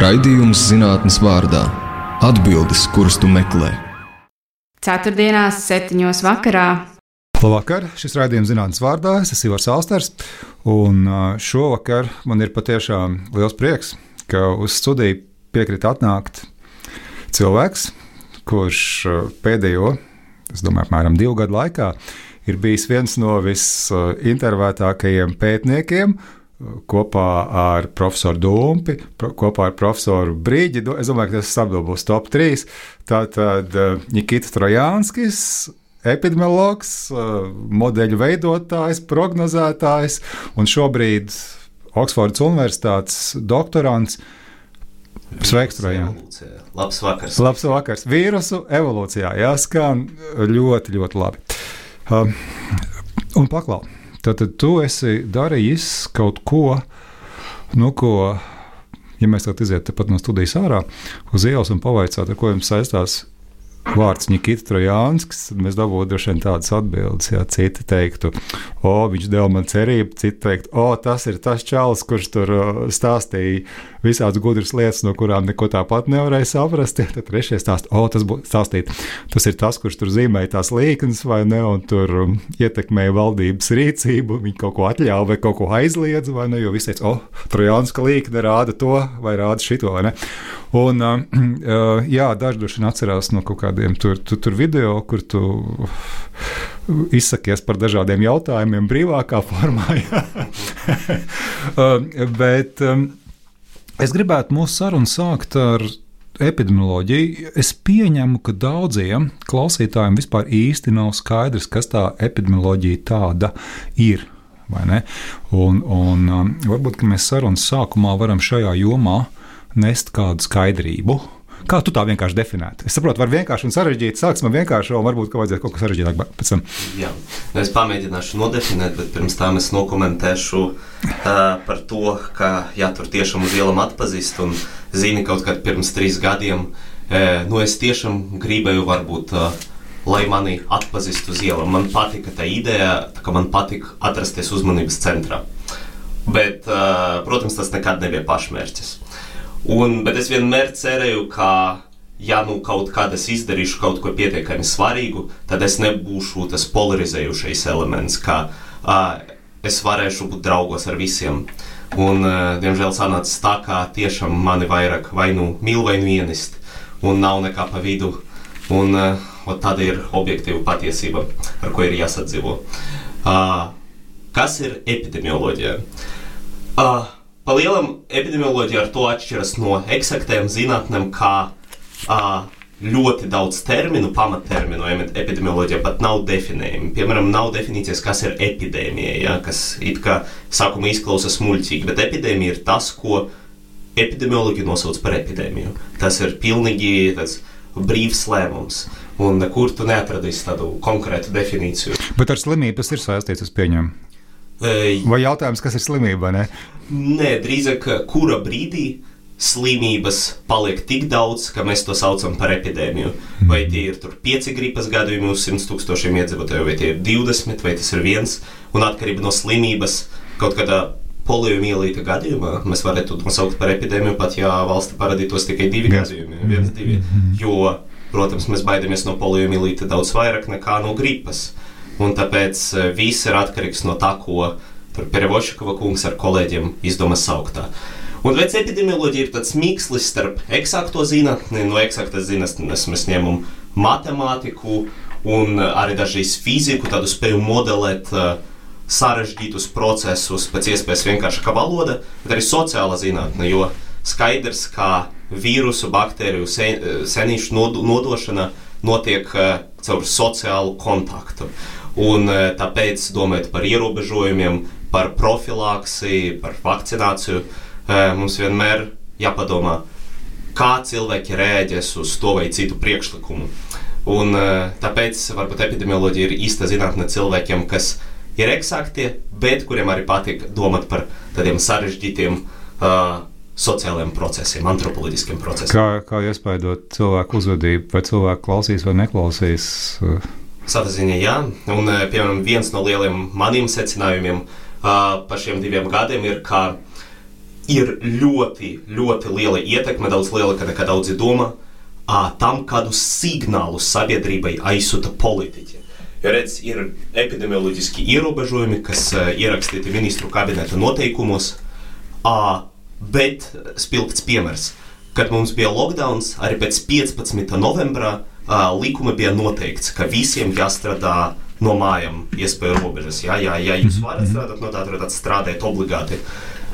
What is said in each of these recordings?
Raidījums zinātnes vārdā - atbildes, kuras tu meklē. Ceturtdienās, septiņos vakarā. Labvakar, šis raidījums zinātnes vārdā. Es esmu Ivars Alsters, un šovakar man ir patiešām liels prieks, ka uz studiju piekrīt atnākt cilvēks, kurš pēdējo, es domāju, apmēram divu gadu laikā ir bijis viens no visintervētākajiem pētniekiem kopā ar profesoru Dumpi, kopā ar profesoru Brīģi. Es domāju, ka tas apdabūs top 3. Tātad Nikita Trojānskis, epidemiologs, modeļu veidotājs, prognozētājs un šobrīd Oksfordas Universitātes doktorants. Sveiks, Trojāns! Labs vakars! Labs vakars! Vīrusu evolūcijā jāskan ļoti, ļoti labi. Um, un paklau! Tātad tu esi darījis kaut ko, nu, ko, ja mēs tagad izietu pat no studijas ārā uz ielas un pavaicātu, ar ko jums saistās vārds Nikita Trojānskis, tad mēs dabūtu droši vien tādas atbildes. Jā, citi teiktu, o, viņš deva man cerību, citi teiktu, o, tas ir tas čalis, kurš tur stāstīja visādas gudras lietas, no kurām neko tāpat nevarēja saprast. Tad trešie stāsta, o, tas, stāstīt, tas ir tas, kurš tur zīmēja tās līknes vai ne, un tur um, ietekmēja valdības rīcību, viņi kaut ko atļāva vai kaut ko aizliedza, vai ne, jo visi teica, o, Trojānska līkne rāda to vai rāda šito, vai ne. Un, uh, jā, daži droši vien atcerās no kaut kādiem tur, tur, tur video, kur tu izsakies par dažādiem jautājumiem brīvākā formā. Bet um, es gribētu mūsu sarunu sākt ar epidemioloģiju. Es pieņemu, ka daudziem klausītājiem vispār īsti nav skaidrs, kas tā epidemioloģija tāda ir. Un, un um, varbūt mēs sarunas sākumā varam šajā jomā nest kādu skaidrību. Kā tu tā vienkārši definētu? Es saprotu, var vienkārši un sarežģīti. Sāksim ar vienkāršu, un varbūt ka vajadzētu kaut ko sarežģītāku pēc tam. Jā, nu, es pamēģināšu nodefinēt, bet pirms tam es nokomentēšu uh, par to, ka jā, tur tiešām uz ielam atpazīst un zini kaut kad pirms trīs gadiem. Uh, nu, es tiešām gribēju varbūt. Uh, lai mani atpazīstu uz ielas. Man patika tā ideja, tā ka man patika atrasties uzmanības centrā. Bet, protams, tas nekad nebija pašmērķis. Un, bet es vienmēr cerēju, ka, ja nu kaut kad es izdarīšu kaut ko pietiekami svarīgu, tad es nebūšu tas polarizējušais elements, ka uh, es varēšu būt draugos ar visiem. Un, uh, diemžēl sanāca tā, ka tiešām mani vairāk vai nu mīl, vai nu ienist, un nav nekā pa vidu. Un, uh, tāda ir objektīva patiesība, ar ko ir jāsadzīvo. Uh, kas ir epidemioloģija? Uh, Pa lielam epidemioloģija ar to atšķiras no eksaktiem zinātnēm, kā uh, ļoti daudz terminu, pamatterminu epidemioloģijā pat nav definējami. Piemēram, nav definīcijas, kas ir epidēmija, ja, kas it kā sākumā izklausās muļķīgi, bet epidēmija ir tas, ko epidemiologi nosauc par epidēmiju. Tas ir pilnīgi tas brīvs lēmums. Un nekur tu neatradīsi tādu konkrētu definīciju. Bet ar slimību tas ir saistīts, es pieņemu. Vai jautājums, kas ir slimība? Ne? Nē, drīzāk, kura brīdī slimības paliek tik daudz, ka mēs to saucam par epidēmiju. Vai tie ir pieci gripas gadījumi uz 100 tūkstošiem iedzīvotāju, vai tie ir 20, vai tas ir viens, un atkarībā no slimības kaut kādā poliomielīta gadījumā mēs varētu to nosaukt par epidēmiju, pat ja valsts parādītos tikai divi gadījumi. Viens, divi. Jo, protams, mēs baidāmies no poliomielīta daudz vairāk nekā no gripas. Un tāpēc eh, viss ir atkarīgs no tā, ko Perevošikova kungs ar kolēģiem izdomā sauktā. Un veids epidemioloģija ir tāds mikslis starp eksakto zinātni, no eksaktas zinātnes mēs ņemam matemātiku un arī dažreiz fiziku, tādu spēju modelēt uh, sarežģītus procesus pēc iespējas vienkāršākā valoda, bet arī sociāla zinātne, jo skaidrs, ka vīrusu, baktēriju sen, senīšu nodošana notiek uh, caur sociālu kontaktu. Un e, tāpēc, domājot par ierobežojumiem, par profilaksi, par vakcināciju, e, mums vienmēr jāpadomā, kā cilvēki rēģēs uz to vai citu priekšlikumu. Un, e, tāpēc varbūt epidemioloģija ir īsta zinātne cilvēkiem, kas ir eksaktie, bet kuriem arī patīk domāt par tādiem sarežģītiem uh, sociālajiem procesiem, antropoloģiskiem procesiem. Kā, kā iespaidot cilvēku uzvedību, vai cilvēku klausīs vai neklausīs? Uh Savā ziņā, jā. Un, eh, piemēram, viens no lieliem maniem secinājumiem par šiem diviem gadiem ir, ka ir ļoti, ļoti liela ietekme, daudz lielāka nekā daudzi domā, tam, kādu signālu sabiedrībai aizsūta politiķi. Jo redz, ir epidemioloģiski ierobežojumi, kas uh, ierakstīti ministru kabineta noteikumos, bet spilgts piemērs. Kad mums bija lockdown, arī pēc 15. novembra uh, likuma bija noteikts, ka visiem jāstrādā no mājām, iespēju robežas. Jā, jā, ja jūs varat strādāt no tā, tad strādājiet obligāti.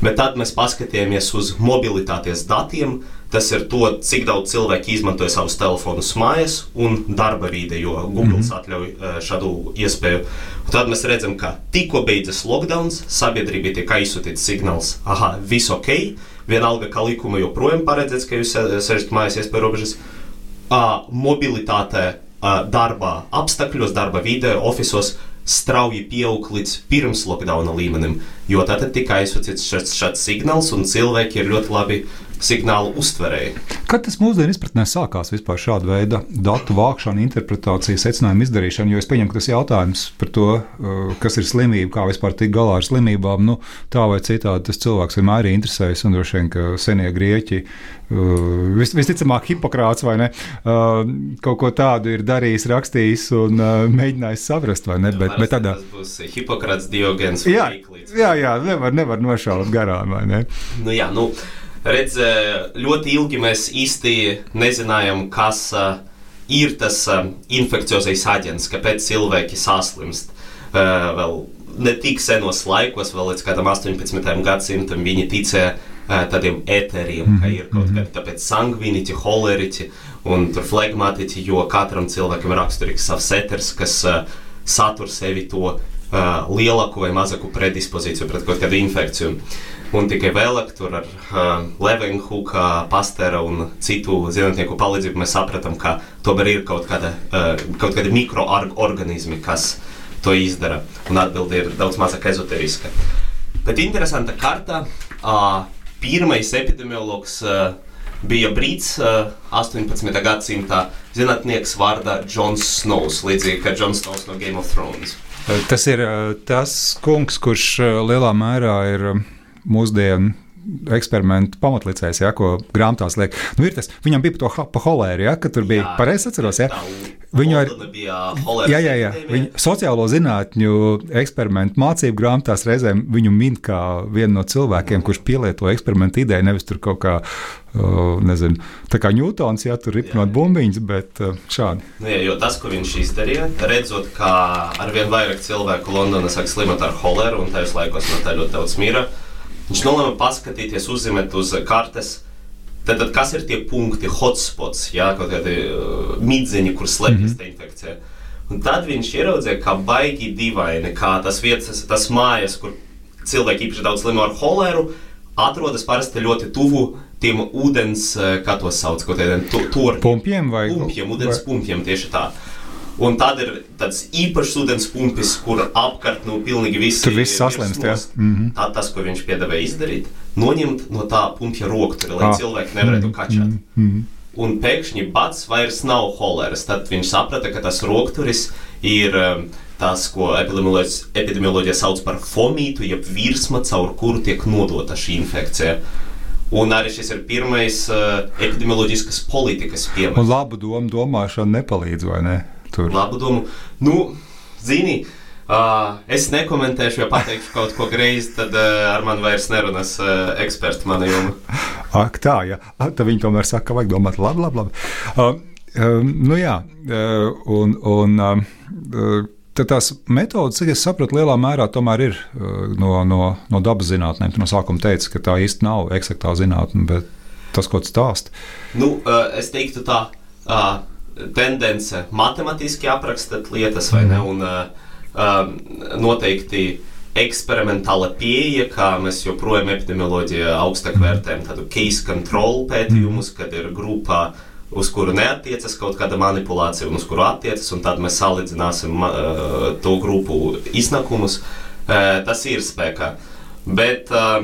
Bet tad mēs paskatījāmies uz mobilitātes datiem, Tas ir to, cik daudz cilvēku izmantoja savus telefonus mājās un darba vide, jo Google mm -hmm. atļauj šādu iespēju. Un tad mēs redzam, ka tikko beidzas lockdown, sabiedrībai tiek aizsūtīts signāls, ah, viss ok, vienalga, ka likuma joprojām paredzēts, ka jūs sēžat mājās iespēju robežas. Uh, mobilitāte uh, darba apstākļos, darba vidē, oficiālos strauji pieaug līdz pirms lockdowna līmenim, jo tad tika aizsūtīts šāds, signāls, un cilvēki ir ļoti labi signālu uztverēji. Kad tas mūsdienu izpratnē sākās vispār šāda veida datu vākšana, interpretācija, secinājuma izdarīšana? Jo es pieņemu, ka tas jautājums par to, uh, kas ir slimība, kā vispār tikt galā ar slimībām, nu, tā vai citādi tas cilvēks vienmēr ir interesējis. Un droši vien, ka senie grieķi, uh, vis, visticamāk, Hipokrāts vai ne, uh, kaut ko tādu ir darījis, rakstījis un mēģinājis saprast, vai ne? Bet, bet tādā... Tas būs Hipokrāts, Diogens. Jā, jā, jā, nevar, nevar nošaut garām, vai ne? Nu, jā, nu, redz, ļoti ilgi mēs īsti nezinājām, kas ir tas infekciozais aģents, kāpēc cilvēki saslimst. Vēl ne tik senos laikos, vēl līdz kādam 18. gadsimtam, viņi ticēja tādiem eteriem, ka ir kaut kādi tāpēc sangviniķi, holeriķi un flegmatiķi, jo katram cilvēkam ir raksturīgs savs eters, kas satur sevi to lielāku vai mazāku predispozīciju pret kaut kādu infekciju. Un tikai vēlāk ar uh, Levenhuka, Pastera un citu zinātnieku palīdzību mēs sapratām, ka tomēr ir kaut, kāda, uh, kaut kādi mikroorganismi, kas to izdara. Un atbilde ir daudz mazāk ezoteriska. Bet interesanta karta. Uh, pirmais epidemiologs uh, bija brīts uh, 18. gadsimta zinātnieks vārdā Jons Snows, līdzīgi kā Jons Snows no Game of Thrones. Tas ir tas kungs, kurš lielā mērā ir. Uh, mūsdienu eksperimentu pamatlicējs, ja, ko grāmatās liek. Nu, tas, viņam bija to pa holēru, ja, ka tur bija pareizi atceros. Ja. Viņu ar, jā, jā, jā. Viņu sociālo zinātņu eksperimentu mācību grāmatās reizēm viņu min kā vienu no cilvēkiem, kurš pielieto eksperimentu ideju, nevis tur kaut kā, uh, nezinu, tā kā Ņūtons, ja tur ripnot bumbiņas, bet uh, šādi. Nu, jā, jo tas, ko viņš izdarīja, redzot, ka arvien vairāk cilvēku Londonā sāk slimot ar holēru, un tajos laikos no tā ļoti daudz mīra Viņš nolēma paskatīties, uzzīmēt uz kartes. Tad, tad kas ir tie punkti, hotspots, jā, kaut kādi uh, midzeņi, kur slēpjas mm -hmm. tā infekcija. Un tad viņš ieraudzīja, ka baigi dīvaini, kā tas vietas, tas mājas, kur cilvēki īpaši daudz slimo ar holēru, atrodas parasti ļoti tuvu tiem ūdens, uh, kā to sauc, kaut kādiem turpiem. Pumpiem vai? Pumpiem, ūdens vai? pumpiem tieši tā. Un tad ir tāds īpašs ūdens pumpis, kur apkārt nu, pilnīgi viss tur viss saslimst. Mm -hmm. Tā tas, ko viņš piedāvāja izdarīt, noņemt no tā pumpja rokturi, lai ah. cilvēki nevarētu -hmm. kačāt. Mm -hmm. Un pēkšņi bats vairs nav holēras. Tad viņš saprata, ka tas rokturis ir um, tas, ko epidemioloģija sauc par fomītu, jeb virsma, caur kuru tiek nodota šī infekcija. Un arī šis ir pirmais uh, epidemioloģiskas politikas piemērs. Un labu domu domāšana nepalīdz, vai ne? Tur. Labu domu. Nu, zini, Uh, es nekomentēšu, ja pateikšu kaut ko greizi, tad uh, ar mani vairs nerunās uh, eksperti manā jomā. Ak, tā, jā. Tad viņi tomēr saka, ka vajag domāt, labi, labi. labi. Uh, uh, nu jā, un, un uh, tad tās metodas, cik es sapratu, lielā mērā tomēr ir no, no, no dabas zinātnēm. Tu no sākuma teici, ka tā īsti nav eksaktā zinātne, bet tas, ko tu stāsti. Nu, es teiktu tā. Uh, tendence matemātiski aprakstot lietas, vai ne? Un, uh, noteikti eksperimentāla pieeja, kā mēs joprojām epidemioloģijā augstāk vērtējam, tādu case control pētījumus, kad ir grupā, uz kuru neatiecas kaut kāda manipulācija, un uz kuru attiecas, un tad mēs salīdzināsim uh, to grupu iznākumus. Uh, tas ir spēkā. Bet uh,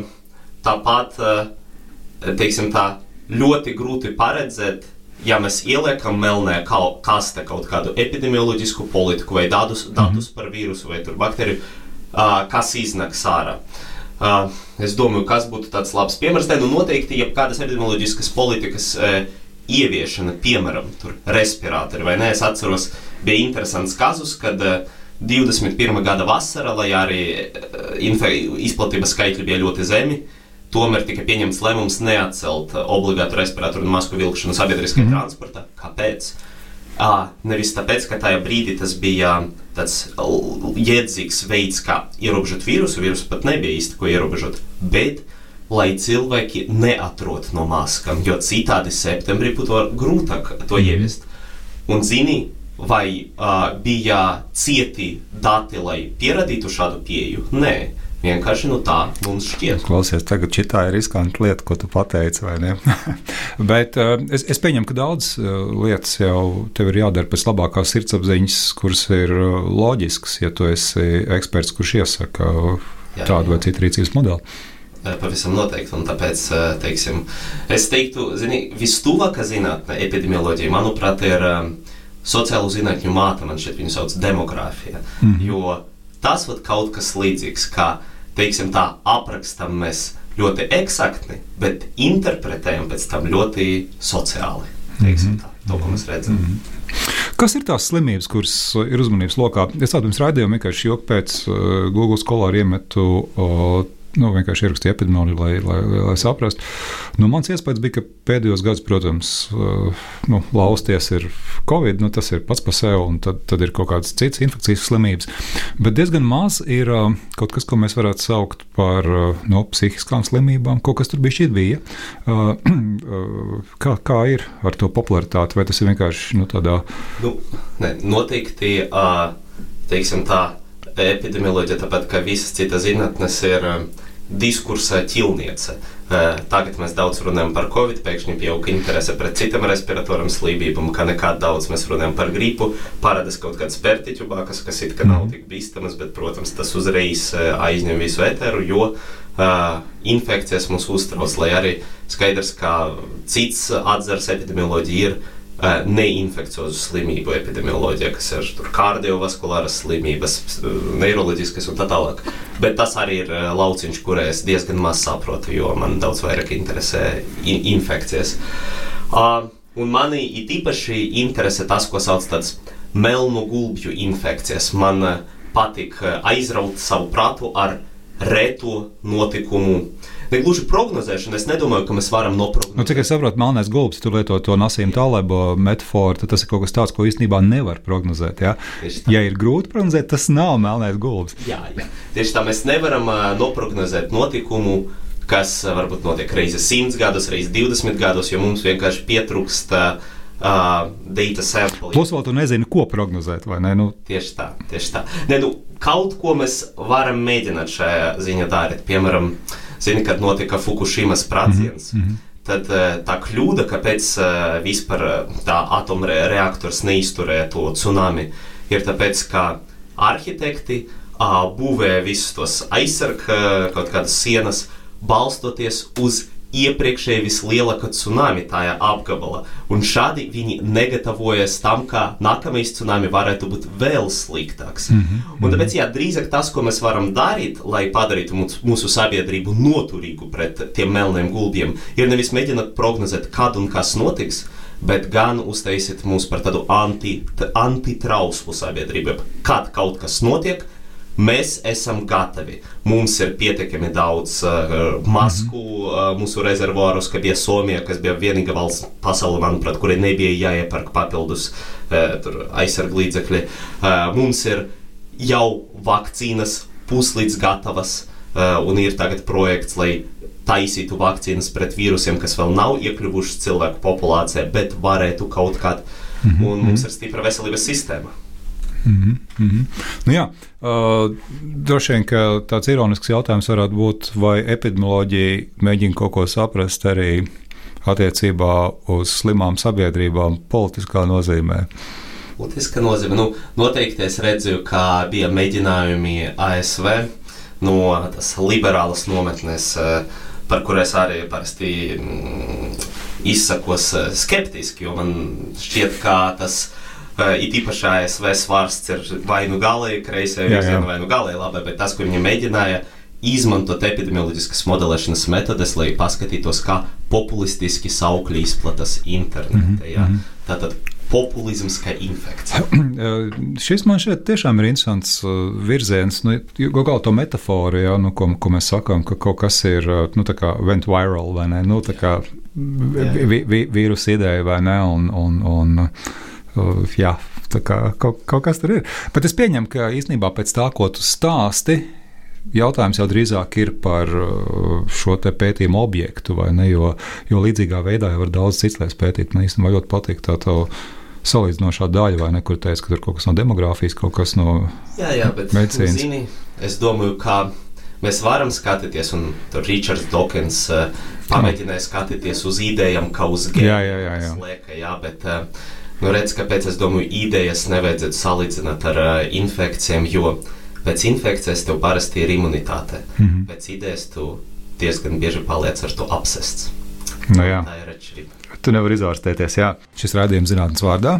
tāpat, uh, teiksim tā, ļoti grūti paredzēt, ja mēs ieliekam melnē kastē kaut kādu epidemioloģisku politiku vai datus, datus mm -hmm. par vīrusu vai baktēriju, uh, kas iznāks ārā. Uh, es domāju, kas būtu tāds labs piemērs. Te nu noteikti, ja kādas epidemioloģiskas politikas uh, ieviešana, piemēram, respiratori vai nē, es atceros, bija interesants kazus, kad uh, 21. gada vasara, lai arī uh, izplatības skaitļi bija ļoti zemi, tomēr tika pieņemts lēmums neatcelt obligātu respiratoru un masku vilkšanu sabiedriskajā mm -hmm. transportā. Kāpēc? À, nevis tāpēc, ka tajā brīdī tas bija tāds jēdzīgs veids, kā ierobežot vīrusu. Vīrusu pat nebija īsti ko ierobežot. Bet lai cilvēki neatrod no maskām, jo citādi septembrī būtu grūtāk to mhm. ieviest. Un zini, vai uh, bija cieti dati, lai pierādītu šādu pieeju? Nē. Vienkārši nu, tā mums šķiet. Klausies, tagad šī ir riskanta lieta, ko tu pateici, vai ne? Bet uh, es, es pieņemu, ka daudz uh, lietas jau tev ir jādara pēc labākās sirdsapziņas, kuras ir uh, loģiskas, ja tu esi eksperts, kurš iesaka jā, tādu jā. vai citu rīcības modeli. Pavisam noteikti. Un tāpēc, teiksim, es teiktu, zini, vistuvākā zinātnē, epidemioloģija, manuprāt, ir sociālo zinātņu māte, man šeit viņu sauc demogrāfija. Mm. Jo tas ir kaut kas līdzīgs, kā teiksim, tā aprakstam mēs ļoti eksakti, bet interpretējam pēc tam ļoti sociāli. Teiksim, tā, to, ko mēs redzam. Mm -hmm. Kas ir tās slimības, kuras ir uzmanības lokā? Es tādu jums raidījumu vienkārši joku pēc uh, Google skolā iemetu uh, nu, vienkārši ierakstīju epidemioloģiju, lai, lai, lai, saprastu. Nu, mans iespējas bija, ka pēdējos gados, protams, uh, nu, lausties ir Covid, nu, tas ir pats par sevi, un tad, tad ir kaut kādas citas infekcijas slimības. Bet diezgan maz ir uh, kaut kas, ko mēs varētu saukt par uh, no, psihiskām slimībām. Kaut kas tur bija šķiet bija. Kā, kā ir ar to popularitāti? Vai tas ir vienkārši nu, tādā? Nu, ne, noteikti, teiksim tā epidemioloģija, tāpat kā visas citas zinātnes, ir diskursa ķilniece. Tagad mēs daudz runājam par covid, pēkšņi pieauga interese pret citām respiratoram slīdībām, kā nekad daudz mēs runājam par gripu. Parādās kaut kādas pērtiķu bākas, kas it kā nav mhm. tik bīstamas, bet, protams, tas uzreiz aizņem visu eteru, jo uh, infekcijas mūs uztrauc, lai arī skaidrs, ka cits atzars epidemioloģija ir neinfekciozu slimību epidemioloģija, kas ir kardiovaskulāras slimības, neiroloģiskas un tā tālāk. Bet tas arī ir lauciņš, kurē es diezgan maz saprotu, jo man daudz vairāk interesē infekcijas. Uh, un manī it īpaši interesē tas, ko sauc tādas melnu gulbju infekcijas. Man patīk aizraut savu prātu ar reto notikumu uh, negluži prognozēšana. Es nedomāju, ka mēs varam noprognozēt. Nu, cik es saprotu, melnais gulbis, tu lieto to Nasīm Talebo metaforu, tad tas ir kaut kas tāds, ko īstenībā nevar prognozēt. Ja, ja ir grūti prognozēt, tas nav melnais gulbis. Jā, jā. tieši tā mēs nevaram uh, noprognozēt notikumu. Kas varbūt notiek reizes 100 gadus, reizes 20 gadus, jo mums vienkārši pietrūkst uh, data sample. Plus, vēl tu nezini, ko prognozēt, vai ne? Nu. Tieši tā, tieši tā. Ne, nu, kaut ko mēs varam mēģināt šajā ziņā darīt. Piemēram, uh, zini, kad notika Fukushimas sprādziens. Mm -hmm. Tad eh, tā kļūda, kāpēc eh, vispār eh, tā atomreaktors neizturēja to tsunami, ir tāpēc, ka arhitekti būvēja visus tos aizsarga kaut kādas sienas, balstoties uz iepriekšēji vislielākā tsunami tajā apgabalā. Un šādi viņi negatavojas tam, ka nākamais tsunami varētu būt vēl sliktāks. Mm -hmm. Un tāpēc, jā, drīzāk tas, ko mēs varam darīt, lai padarītu mūsu sabiedrību noturīgu pret tiem melniem gulbiem, ir nevis mēģināt prognozēt, kad un kas notiks, bet gan uztaisīt mūs par tādu anti, antitrauslu sabiedrību. Kad kaut kas notiek, Mēs esam gatavi. Mums ir pietiekami daudz uh, masku uh, mūsu rezervuāros, kā bija Somija, kas bija vienīgā valsts pasaulē, manuprāt, kurai nebija jāiepērk papildus uh, aizsargu līdzekļi. Uh, mums ir jau vakcīnas puslīdz gatavas, uh, un ir tagad projekts, lai taisītu vakcīnas pret vīrusiem, kas vēl nav iekļuvuši cilvēku populācijā, bet varētu kaut kādā. Mm -hmm. Un mums ir stipra veselības sistēma. Mm -hmm. nu, jā, uh, droši vien tāds ironisks jautājums varētu būt, vai epidemioloģija mēģina kaut ko saprast arī attiecībā uz slimām sabiedrībām, politiskā nozīmē. Politiska nozīme. Nu, noteikti es redzu, ka bija mēģinājumi ASV no tās liberālas nometnes, par kurām arī parasti mm, izsakos skeptiski, jo man šķiet, ka tas ir It īpaši ASV svārsts ir vai nu galēji kreisē virzienā, vai nu galēji labai, bet tas, ko viņi mēģināja, izmantot epidemioloģiskas modelēšanas metodes, lai paskatītos, kā populistiski saukļi izplatās internetā. Ja? Tātad populisms kā infekcija. Šis man šeit tiešām ir interesants uh, virziens. Nu, kā to metaforu, ja, nu, ko, ko mēs sakām, ka kaut kas ir nu, went viral vai ne? Nu, tā kā vi, vi, vīrusu ideja vai ne? Un, un, un, jā, tā kā kaut, kaut kas tur ir. Bet es pieņemu, ka īstenībā pēc tā, ko tu stāsti, jautājums jau drīzāk ir par šo pētījumu objektu, vai ne? Jo, jo līdzīgā veidā jau var daudz citas lietas pētīt. Man īstenībā ļoti patīk tā tā salīdzinošā daļa, vai ne, kur teica, ka tur kaut kas no demogrāfijas, kaut kas no jā, jā, bet, medicīnas. Zini, es domāju, ka mēs varam skatīties, un tur Ričards Dawkins uh, pamēģināja skatīties uz idejām, kā uz gēnu. Jā, jā, jā. jā. Lieka, jā bet, uh, nu, redz, kāpēc es domāju, idejas nevajadzētu salīdzināt ar uh, infekcijām, jo pēc infekcijas tev parasti ir imunitāte. Mm -hmm. Pēc idejas tu diezgan bieži paliec ar to apsests. Nu jā. Tā ir atšķirība. Tu nevari izvērstēties. Jā. Šis rādījums zinātnīs vārdā.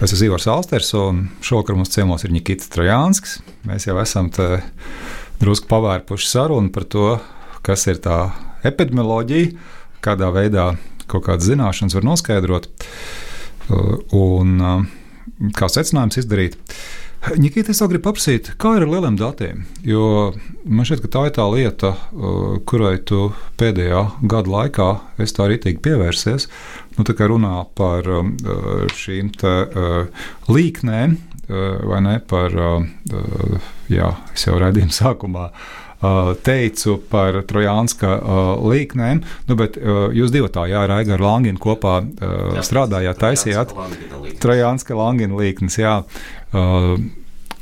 Es esmu Ivars Alsters, un šovakar mums ciemos ir Nikita Trojānskis. Mēs jau esam drusku pavērpuši sarunu par to, kas ir tā epidemioloģija, kādā veidā kaut kādas zināšanas var noskaidrot un kā secinājums izdarīt. Nikita, es gribu paprasīt, kā ir ar lieliem datiem? Jo man šķiet, ka tā ir tā lieta, uh, kurai tu pēdējā gada laikā esi tā rītīgi pievērsies. Nu, tā kā runā par šīm te, līknēm, vai ne par, jā, es jau redzēju sākumā teicu par Trojānska līknēm, nu, bet jūs divi tā, jā, Raiga ar Langinu kopā jā, strādājāt, taisījāt Trojānska Langina līknes, jā. Uh,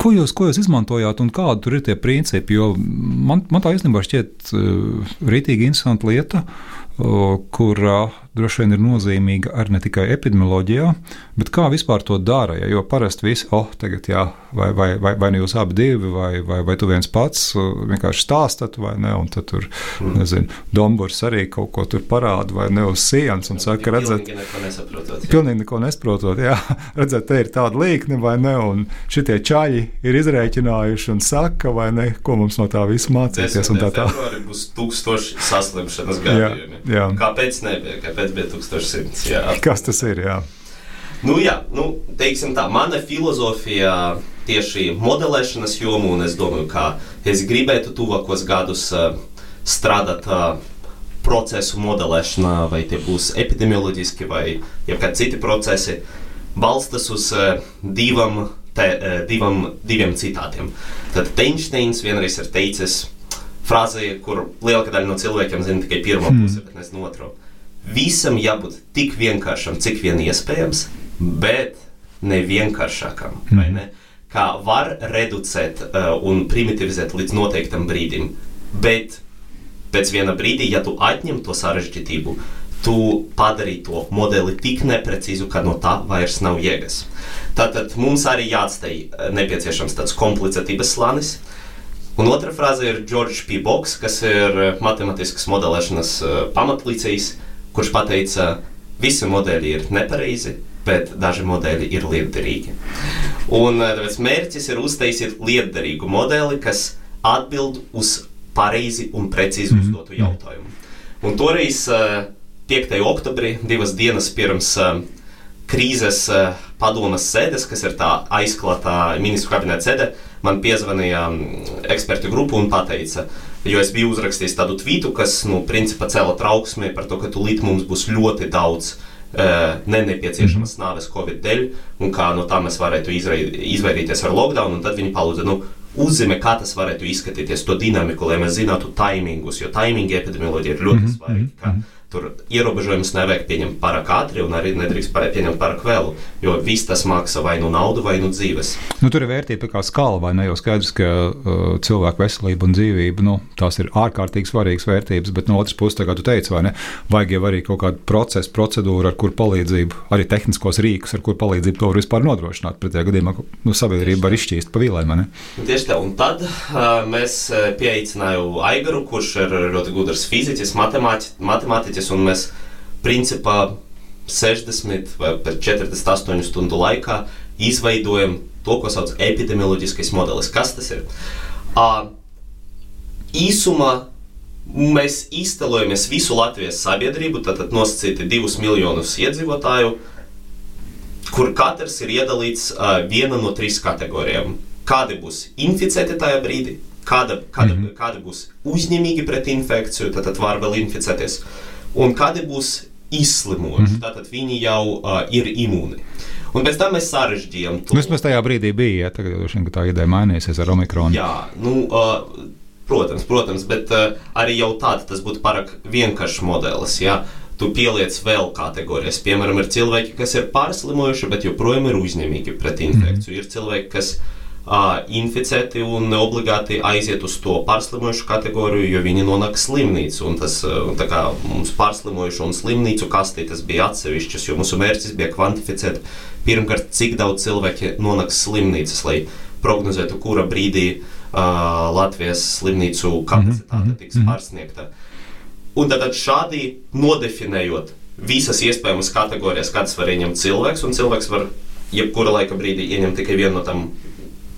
ko jūs, ko jūs izmantojāt un kādi tur ir tie principi? Jo man, man tā īstenībā šķiet uh, rītīgi interesanta lieta, uh, kur uh, droši vien ir nozīmīga arī ne tikai epidemioloģijā, bet kā vispār to dara. Ja? Jo parasti visi, oh, tagad, jā, vai, vai, vai, vai nu jūs abi divi, vai, vai, vai tu viens pats vienkārši stāstat, vai ne, un tad tur, mm. nezinu, Dombors arī kaut ko tur parāda, vai ne uz sienas, un saka, pilnīgi neko nesaprotot. Pilnīgi neko nesprotot, jā, redzat, te ir tāda līkne, vai ne, un šitie čaļi ir izrēķinājuši un saka, vai ne, ko mums no tā visa mācīties, un tā tā. būs tūkstoši saslimšanas gadījumi. Jā, jā. Kāpēc nebija? Kāpēc pēc bija 1100. Jā. Kas tas ir? Jā? Nu, jā, nu, teiksim tā, mana filozofija tieši modelēšanas jomā, un es domāju, ka es gribētu tuvākos gadus uh, strādāt uh, procesu modelēšanā, vai tie būs epidemioloģiski vai kādi citi procesi, balstas uz uh, divam, te, uh, divam, diviem citātiem. Tad Einsteins vienreiz ir teicis frāzi, kur lielākā daļa no cilvēkiem zina tikai pirmo hmm. pusi, bet ne otru visam jābūt tik vienkāršam, cik vien iespējams, bet ne vienkāršākam. Mm. Ne? Kā var reducēt uh, un primitivizēt līdz noteiktam brīdim, bet pēc viena brīdī, ja tu atņem to sarežģītību, tu padarīji to modeli tik neprecīzu, ka no tā vairs nav jēgas. Tātad mums arī jāatstāj uh, nepieciešams tāds komplicētības slānis. Un otra frāze ir George P. Boks, kas ir uh, matemātiskas modelēšanas pamatlīcējs, kurš teica, visi modeļi ir nepareizi, bet daži modeļi ir lietderīgi. Un eh, tāpēc mērķis ir uztaisīt lietderīgu modeli, kas atbild uz pareizi un precīzi mm -hmm. uzdotu jautājumu. Un toreiz, 5. Eh, oktobrī, divas dienas pirms eh, krīzes padomas sēdes, kas ir tā aizklātā ministru kabineta sēde, man piezvanīja mm, ekspertu grupa un teica, Jo es biju uzrakstījis tādu tvītu, kas, nu, principā cēla trauksmi par to, ka tūlīt mums būs ļoti daudz uh, ne nepieciešamas mhm. nāves Covid dēļ, un kā no tā mēs varētu izvairīties ar lockdown. Tad viņi palūdza, nu, uzzīmē, kā tas varētu izskatīties, to dinamiku, lai mēs zinātu taimingus, jo taimingi epidemioloģija ir ļoti mm -hmm. svarīga. Tur ierobežojumus nevajag pieņemt pārāk ātri, un arī nedrīkst pieņemt pārāk vēlu, jo viss tas maksā vai nu naudu, vai nu dzīves. Nu, tur ir vērtība kā skala, vai ne? Jau skaidrs, ka uh, cilvēku veselība un dzīvība, nu, tās ir ārkārtīgi svarīgas vērtības, bet no otras puses, kā tu teici, vai ne, vajag jau arī kaut kādu procesu, procedūru, ar kur palīdzību, arī tehniskos rīkus, ar kur palīdzību to var vispār nodrošināt. Pretējā gadījumā nu, sabiedrība var izšķīst pa vīlēm. Tieši tā, un tad uh, mēs pieaicinājām Aigaru, kurš ir ļoti gudrs fiziķis, matemātiķis mērķis, un mēs principā 60 vai 48 stundu laikā izveidojam to, ko sauc par epidemioloģiskais modelis. Kas tas ir? Uh, īsumā mēs iztēlojamies visu Latvijas sabiedrību, tātad nosacīti divus miljonus iedzīvotāju, kur katrs ir iedalīts uh, viena no trīs kategorijām. Kādi būs inficēti tajā brīdī, kāda, kāda, mm -hmm. kādi būs uzņēmīgi pret infekciju, tad, var vēl inficēties, un kādi būs izslimojuši, mm -hmm. tātad viņi jau uh, ir imūni. Un pēc tam mēs sarežģījām to. Vismaz tajā brīdī bija, ja tagad šī tā ideja mainīsies ar omikronu. Jā, nu, uh, protams, protams, bet uh, arī jau tāda tas būtu pārāk vienkāršs modelis. Ja? Tu pieliec vēl kategorijas. Piemēram, ir cilvēki, kas ir pārslimojuši, bet joprojām ir uzņēmīgi pret infekciju. Mm. Ir cilvēki, kas uh, inficēti un obligāti aiziet uz to pārslimojušu kategoriju, jo viņi nonāk slimnīcu. Un tas uh, kā, mums pārslimojušu un slimnīcu kastītes bija atsevišķas, jo mūsu mērķis bija kvantificēt pirmkārt, cik daudz cilvēki nonāks slimnīcas, lai prognozētu, kura brīdī uh, Latvijas slimnīcu kapacitāte mm -hmm. tiks pārsniegta. Un tad šādi nodefinējot visas iespējamas kategorijas, kādas var ieņemt cilvēks, un cilvēks var jebkura laika brīdī ieņemt tikai vienu no tām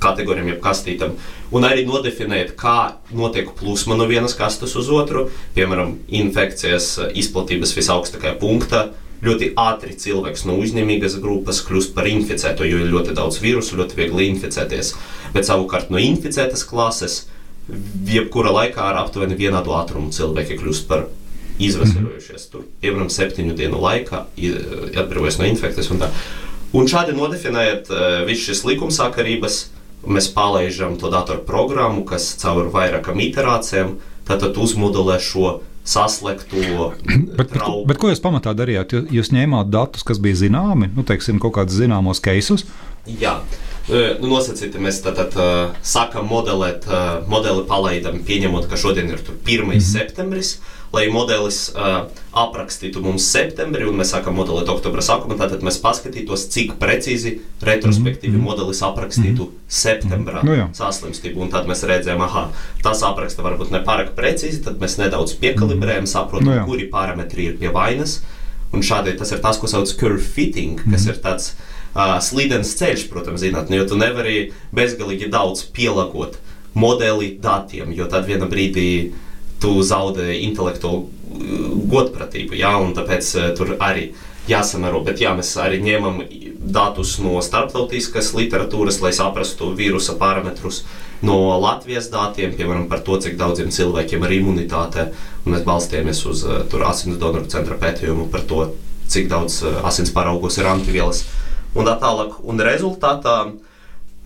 kategorijām, jeb kastītām, un arī nodefinēt, kā notiek plūsma no vienas kastes uz otru, piemēram, infekcijas izplatības visaugstākajā punktā. Ļoti ātri cilvēks no uzņēmīgas grupas kļūst par inficēto, jo ir ļoti daudz vīrusu, ļoti viegli inficēties. Bet savukārt no inficētas klases, jebkura laikā ar aptuveni vienādu ātrumu cilvēki kļūst par izvesaļojušies. Tur, piemēram, septiņu dienu laikā atbrīvojas no infekcijas. Un, tā. un šādi nodefinējot uh, visu šīs likumsakarības, mēs palaižam to datoru programmu, kas caur vairākām iterācijām uzmodelē šo saslēgto bet, bet, bet ko jūs pamatā darījāt? Jūs, jūs ņēmāt datus, kas bija zināmi, nu, teiksim, kaut kādus zināmos keisus? Jā. Nu, nosacīti mēs tātad uh, sākam modelēt, uh, modeli palaidam, pieņemot, ka šodien ir 1. Mm -hmm. septembris, lai modelis uh, aprakstītu mums septembrī, un mēs sākam modelēt oktobra sākumā, tātad mēs paskatītos, cik precīzi retrospektīvi mm -hmm. modelis aprakstītu mm -hmm. septembrā nu, jā. saslimstību, un tad mēs redzējām, aha, tas apraksta varbūt ne pārāk precīzi, tad mēs nedaudz piekalibrējam, saprotam, nu, kuri parametri ir pie vainas, un šādi tas ir tas, ko sauc curve fitting, kas mm -hmm. ir tāds uh, slīdens ceļš, protams, zinātnē, jo tu nevari bezgalīgi daudz pielāgot modeli datiem, jo tad vienā brīdī tu zaudē intelektuālu godpratību, ja, un tāpēc uh, tur arī jāsamēro. Bet jā, mēs arī ņemam datus no starptautiskas literatūras, lai saprastu vīrusa parametrus, no Latvijas datiem, piemēram, par to, cik daudziem cilvēkiem ir imunitāte. Mēs balstījāmies uz uh, asins donoru centra pētījumu par to, cik daudz uh, asins paraugos ir antivielas un tā tālāk. Un rezultātā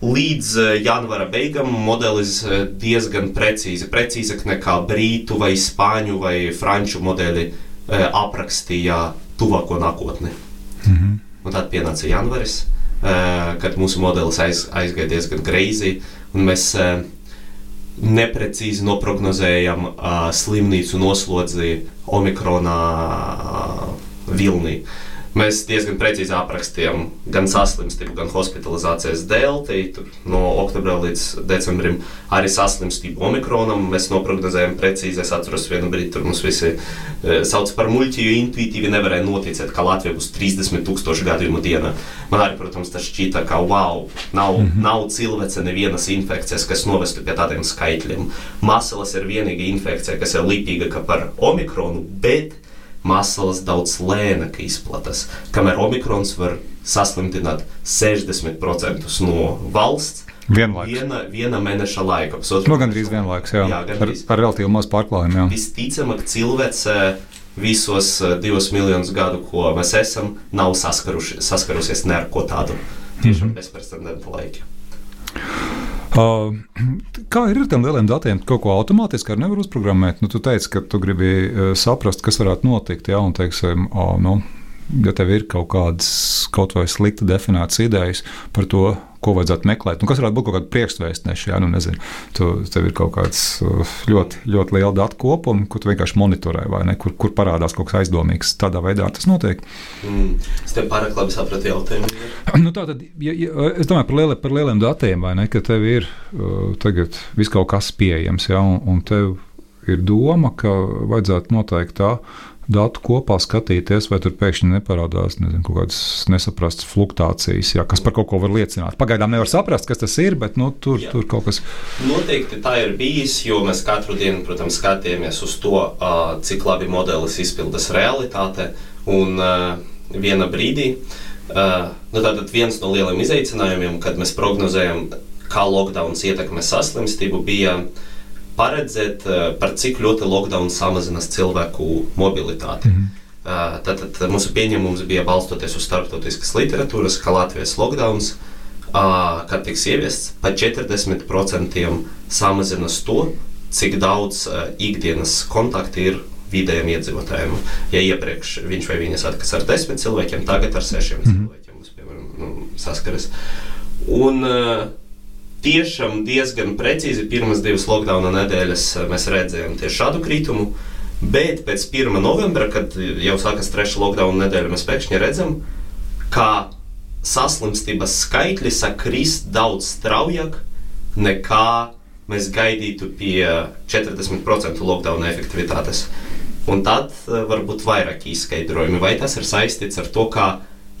līdz janvāra beigām modelis diezgan precīzi, precīzāk nekā brītu vai spāņu vai franču modeli aprakstīja tuvāko nākotni. Mm -hmm. Un tad pienāca janvāris, kad mūsu modelis aiz, aizgāja diezgan greizi, un mēs neprecīzi noprognozējam slimnīcu noslodzi Omikronā vilnī. Uh, Mēs diezgan precīzi aprakstījām gan saslimstību, gan hospitalizācijas delti. No oktobra līdz decembrim arī saslimstību omikronam. Mēs noprognozējām precīzi. Es atceros, vienu brīdi tur mums visi e, sauc par muļķi, jo intuitīvi nevarēja noticēt, ka Latvijā būs 30 tūkstoši gadījumu dienā. Man arī, protams, tas šķita, ka wow, nav, mm -hmm. nav cilvēce nevienas infekcijas, kas novestu pie tādiem skaitļiem. Masalas ir vienīgā infekcija, kas ir līdzīga par omikronu, bet masalas daudz lēnāk izplatās. Kamēr omikrons var saslimtināt 60% no valsts. Vienlaikus. Viena, viena mēneša laika. Nu, gan drīz vienlaikus, jā. jā gandrīz. ar, ar relatīvi mazu pārklājumu. Visticamāk, cilvēce visos eh, divus miljonus gadu, ko mēs esam, nav saskarusies ne ar ko tādu. Tiešām mm -hmm. bezprecedenta laika. Uh, kā ir ar tiem lieliem datiem? Kaut ko automātiski nevar uzprogrammēt. Nu, tu teici, ka tu gribi uh, saprast, kas varētu notikt. Ja, un, teiksim, nu, ja tev ir kaut kādas kaut vai slikti definētas idejas par to, ko vajadzētu meklēt. Nu, kas varētu būt kaut kāda priekšvēstneša, ja nu nezinu, tu, tev ir kaut kāds uh, ļoti, ļoti liels datu kopums, ko tu vienkārši monitorē, vai ne, kur, kur parādās kaut kas aizdomīgs. Tādā veidā tas notiek. Mm, es tev pārāk labi sapratu jautājumu. Nu, tā tad, ja, ja, es domāju par, lieli, par lieliem datiem, vai ne, ka tev ir uh, tagad viss kaut kas pieejams, ja, un, un tev ir doma, ka vajadzētu noteikti tā datu kopā skatīties, vai tur pēkšņi neparādās nezinu, kaut kādas nesaprastas fluktuācijas, jā, kas par kaut ko var liecināt. Pagaidām nevar saprast, kas tas ir, bet nu, tur, jā. tur kaut kas. Noteikti tā ir bijis, jo mēs katru dienu, protams, skatījāmies uz to, cik labi modelis izpildas realitāte. Un vienā brīdī, nu, viens no lieliem izaicinājumiem, kad mēs prognozējam, kā lockdowns ietekmē saslimstību, bija paredzēt, par cik ļoti lockdown samazinās cilvēku mobilitāti. Mm -hmm. Tātad mūsu pieņēmums bija balstoties uz starptautiskas literatūras, ka Latvijas lockdowns, kad tiks ieviests, pa 40% samazinās to, cik daudz ikdienas kontakti ir vidējiem iedzīvotājiem. Ja iepriekš viņš vai viņa satikas ar desmit cilvēkiem, tagad ar sešiem mm -hmm. cilvēkiem mums, piemēram, nu, saskaras. Un, uh, tiešām diezgan precīzi pirmas divas lockdowna nedēļas eh, mēs redzējām tieši šādu kritumu. Bet pēc 1. novembra, kad jau sākas trešā lockdowna nedēļa, mēs pēkšņi redzam, ka saslimstības skaitļi sakrist daudz straujāk nekā mēs gaidītu pie 40% lockdowna efektivitātes. Un tad eh, var būt vairāk izskaidrojumi, vai tas ir saistīts ar to, ka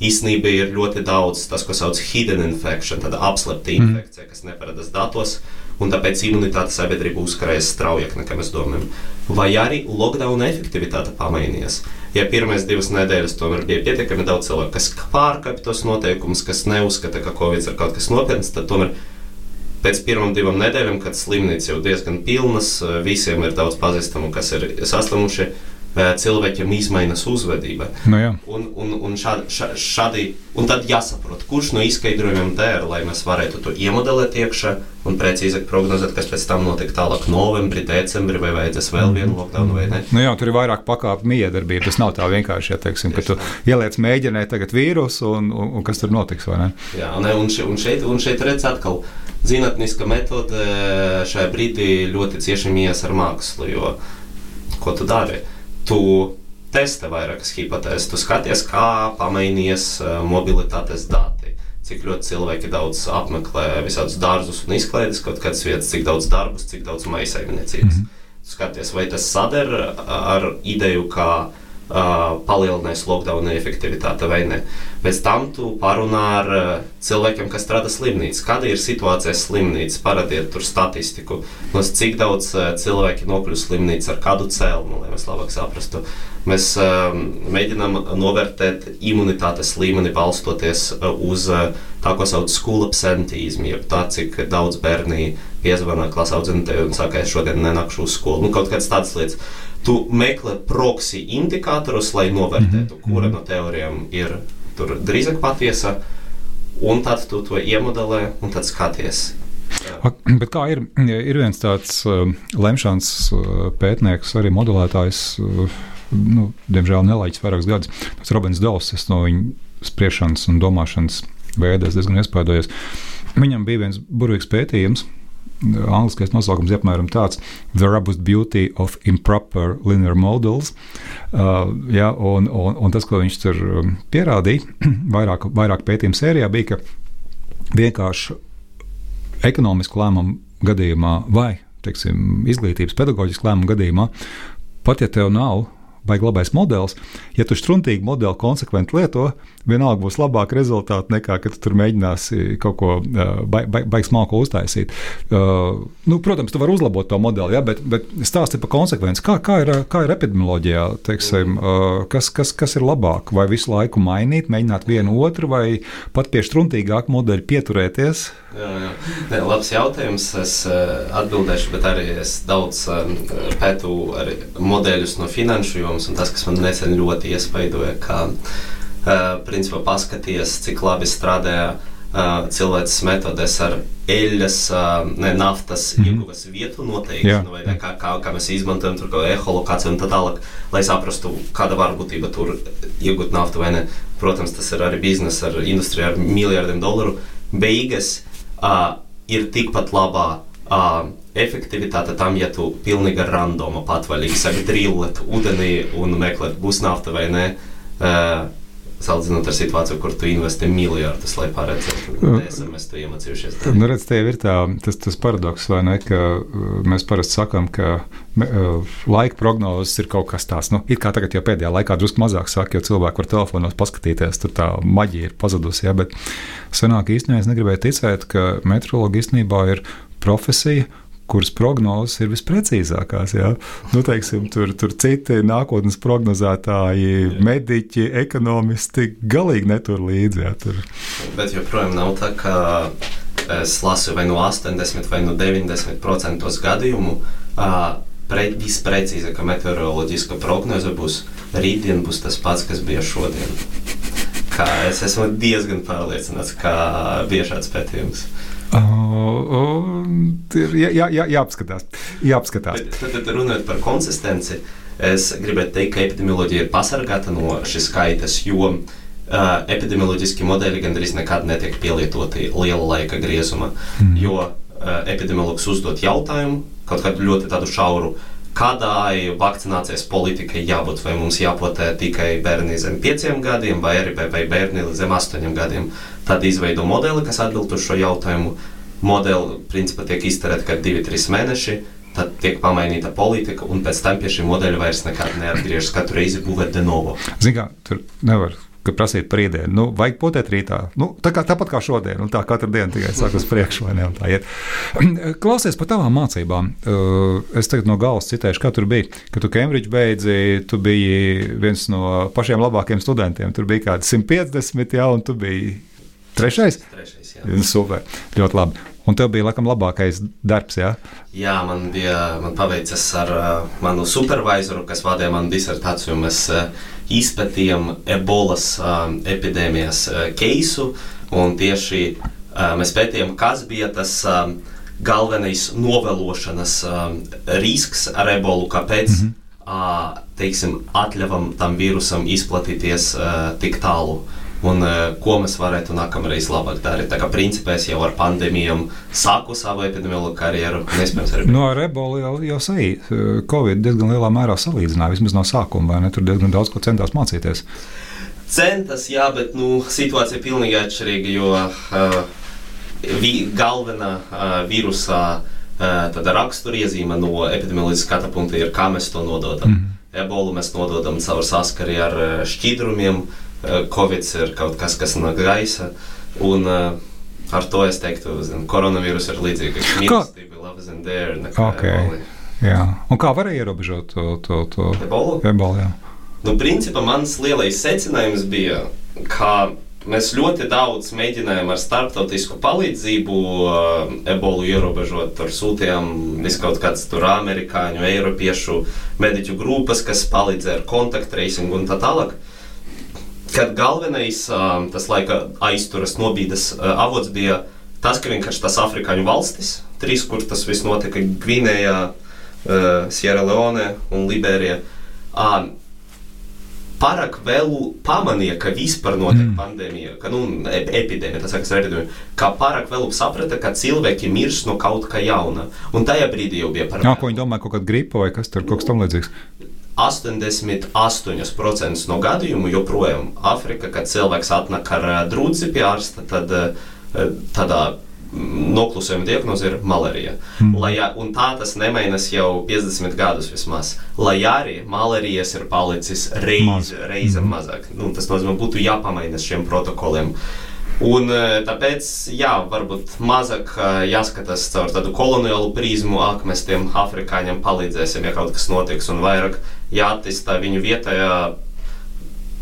īstenībā ir ļoti daudz tas, ko sauc par hidden infection, tāda apslēpta mm. infekcija, kas neparādās datos. Un tāpēc imunitāte sabiedrība uzkarēs straujāk nekā mēs domājam. Vai arī lockdown efektivitāte pamainījās. Ja pirmās divas nedēļas tomēr bija pietiekami daudz cilvēku, kas pārkāpj tos noteikumus, kas neuzskata, ka Covid ir kaut kas nopietns, tad tomēr pēc pirmām divām nedēļām, kad slimnīca jau diezgan pilnas, visiem ir daudz pazīstamu, kas ir saslimuši cilvēkiem izmaiņas uzvedība. Nu, jā. un, un, un, šādi, šādi, un tad jāsaprot, kurš no izskaidrojumiem der, lai mēs varētu to iemodelēt iekšā un precīzāk prognozēt, kas pēc tam notiek tālāk novembrī, decembrī, vai vajadzēs vēl mhm. vienu lockdown vai ne. Nu, jā, tur ir vairāk pakāpju miedarbība. Tas nav tā vienkārši, ja teiksim, ka tu ieliec mēģinē tagad vīrusu un, un, un kas tur notiks, vai ne? Jā, ne, un, še, un šeit, un šeit redz atkal zinātniska metode šajā brīdī ļoti cieši mijas ar mākslu, jo ko tu dari? Tu testē vairākas hipotēzes. Tu skaties, kā pamainījies eh, mobilitātes dati. Cik ļoti cilvēki daudz apmeklē visādus dārzus un izklaides, kaut kādas vietas, cik daudz darbus, cik daudz maisaimniecības. Mm -hmm. Skaties, vai tas sader ar ideju, ka uh, palielinās lockdown efektivitāte vai ne. Pēc tam tu parunā ar uh, cilvēkiem, kas strādā slimnīcā. Kāda ir situācija slimnīcā? Parādiet tur statistiku. Mums cik daudz uh, cilvēki nokļūst slimnīcā ar kādu cēlumu, lai mēs labāk saprastu. Mēs mēģinām novērtēt imunitātes līmeni balstoties uz tā, ko sauc par skolu absentīzmu, jeb tā, cik daudz bērni piezvanā klasē audzinātājai un saka, es šodien nenākšu uz skolu. Nu, kaut kādas tādas lietas tu meklē proksi indikatorus, lai novērtētu, mm -hmm. kura no teorijām ir drīzāk patiesa, un tad tu to iemodelē un tad skaties. Bet kā ir, ir viens tāds uh, lemšanas uh, pētnieks, arī modelētājs, uh, nu, diemžēl nelaiķis vairākus gadus, tas Robins Dovs, es no viņa spriešanas un domāšanas veidā diezgan iespaidojos. Viņam bija viens burvīgs pētījums, Angliskais nosaukums ir apmēram tāds - The Robust Beauty of Improper Linear Models. Uh, ja, un, un, un tas, ko viņš tur um, pierādīja, vairāk, vairāk pētījumu sērijā, bija, ka vienkārši ekonomisku lēmumu gadījumā vai teiksim, izglītības pedagoģisku lēmumu gadījumā, pat ja tev nav baigi labais modelis. Ja tu struntīgi modeli konsekventi lieto, vienalga būs labāka rezultāta nekā, kad tu tur mēģināsi kaut ko ba, ba, smalko uztaisīt. Uh, nu, protams, tu vari uzlabot to modeli, ja, bet, bet stāsti par konsekvenci. Kā, kā, ir, kā ir epidemioloģijā, teiksim, uh, kas, kas, kas ir labāk? Vai visu laiku mainīt, mēģināt vienu otru, vai pat pie struntīgāka modeļa pieturēties? Jā, jā. Ne, labs jautājums. Es atbildēšu, bet arī es daudz pētu modeļus no finanšu jomas, un tas, kas man nesen ļoti iespaidoja, ka uh, principā paskaties, cik labi strādāja uh, cilvēks metodes ar eļļas, uh, ne, naftas mm ieguves vietu noteikšanu, vai ne, kā, kā, kā mēs izmantojam tur kaut eholokāciju un tā tālāk, lai saprastu, kāda varbūtība tur iegūt naftu vai ne. Protams, tas ir arī biznesa ar industriju ar miljardiem dolāru. Beigas uh, ir tikpat labā uh, efektivitāte tam, ja tu pilnīgi randoma patvaļīgi saki drillēt ūdenī un meklēt, būs nafta vai nē. Uh, Salīdzinot ar situāciju, kur tu investē miljardus, lai paredzētu, ka mēs to iemācījušies. Darīt. Nu, redz, ir tā, tas, tas paradoks, vai ne, ka mēs parasti sakām, ka laika prognozes ir kaut kas tāds, nu, it kā tagad jau pēdējā laikā drusku mazāk saka, jo cilvēki var telefonos paskatīties, tur tā maģija ir pazudusi, ja, bet senāk īstenībā es negribēju ticēt, ka meteorologi īstenībā ir profesija, kuras prognozes ir visprecīzākās. Ja? Nu, teiksim, tur, tur citi nākotnes prognozētāji, mediķi, ekonomisti galīgi netur līdzi. Ja? Tur. Bet joprojām nav tā, ka es lasu vai no 80 vai no 90% gadījumu. Uh, pre, visprecīzākā meteoroloģiska prognoze būs rītdien, būs tas pats, kas bija šodien. Kā es esmu diezgan pārliecināts, ka bija šāds pētījums. Ir jā, jā, jā, jāapskatās. jāapskatās. Bet, tad, tad runājot par konsistenci, es gribētu teikt, ka epidemioloģija ir pasargāta no šīs skaitas, jo uh, epidemioloģiski modeļi gandrīz nekad netiek pielietoti liela laika griezuma. Mm. Jo uh, epidemiologs uzdod jautājumu, kaut kādu ļoti šauru. Kādai vakcinācijas politikai jābūt, vai mums jāpotē tikai bērni zem pieciem gadiem, vai arī vai bērni zem astoņiem gadiem. Tad izveido modeli, kas atbild uz šo jautājumu. Modeli principā tiek izterēti kā 2-3 mēneši, tad tiek pamainīta politika, un pēc tam pie šī modeļa vairs nekad neatgriežas. Katru reizi būvēt de novo. Zinām, tur nevar ka prasīt par rītdienu. Nu, vajag potēt rītā. Nu, tā kā, tāpat kā šodien, un tā katru dienu tikai sāk uz priekšu, vai ne? Klausies par tavām mācībām. Uh, es tagad no galvas citēšu, kā tur bija. Kad tu Cambridge beidzi, tu biji viens no pašiem labākajiem studentiem. Tur bija kādi 150, jā, un tu biji trešais. Trešais, jā. Nu, super, ļoti labi. Un tev bija laikam labākais darbs, jā? Jā, man bija man paveicas ar uh, manu supervizoru, kas vadīja manu disertāciju. Mēs uh, izpētījām ebolas uh, epidēmijas uh, keisu, tieši uh, mēs pētījām, kas bija tas uh, galvenais novēlošanas uh, risks ar ebolu, kāpēc mm -hmm. uh, teiksim, atļavam tam vīrusam izplatīties uh, tik tālu. Uh, un uh, ko mēs varētu nākamreiz labāk darīt. Tā kā principā es jau ar pandēmijām sāku savu epidemiologu karjeru. No nu, ar ebolu jau, jau sēž. Covid diezgan lielā mērā salīdzināja, vismaz no sākuma, vai ne? Tur diezgan daudz ko centās mācīties. Centas, jā, bet nu, situācija ir pilnīgi atšķirīga, jo uh, vi, galvenā uh, vīrusa uh, raksturiezīme no epidemioloģiskā skata punkta ir, kā mēs to nododam. Mm -hmm. Ebolu mēs nododam caur saskari ar šķidrumiem, uh, Covid ir kaut kas, kas no gaisa. Un, uh, ar to es teiktu, ka koronavīrus ir līdzīgs. Mīlestība, love and dare. Okay. Jā. Un kā varēja ierobežot to, to, to ebolu? ebolu jā. nu, principā mans lielais secinājums bija, ka mēs ļoti daudz mēģinājām ar starptautisku palīdzību uh, ebolu ierobežot. Tur sūtījām viskaut kāds tur amerikāņu, eiropiešu mediķu grupas, kas palīdzēja ar kontaktreisingu un tā tālāk. Uh, kad galvenais tas laika aizturas nobīdes avots bija tas, ka vienkārši tas afrikāņu valstis, trīs, kur tas viss notika - Gvinējā, Sierra Leone un Liberija. Pārāk vēlu pamanīja, ka vispār notiek mm. pandēmija, ka nu, epidēmija, tas ir epidēmija, kā pārāk vēlu saprata, ka cilvēki mirst no kaut kā jauna. Un tajā brīdī jau bija par. Jā, ko viņi domāja, kaut kāda gripa vai kas tur, kaut kas tam līdzīgs. 88% no gadījumu joprojām Āfrika, kad cilvēks atnāk ar drudzi pie ārsta, tad tādā noklusējuma diagnoze ir malārija. Mm. Lai, un tā tas nemainās jau 50 gadus vismaz. Lai arī malārijas ir palicis reiz, reize mm. mazāk. Nu, tas nozīmē, būtu jāpamaina šiem protokoliem. Un, tāpēc, jā, varbūt mazāk jāskatās caur tādu koloniālu prizmu, ak, mēs tiem afrikāņiem palīdzēsim, ja kaut kas notiks, un vairāk jāattīstā viņu vietējā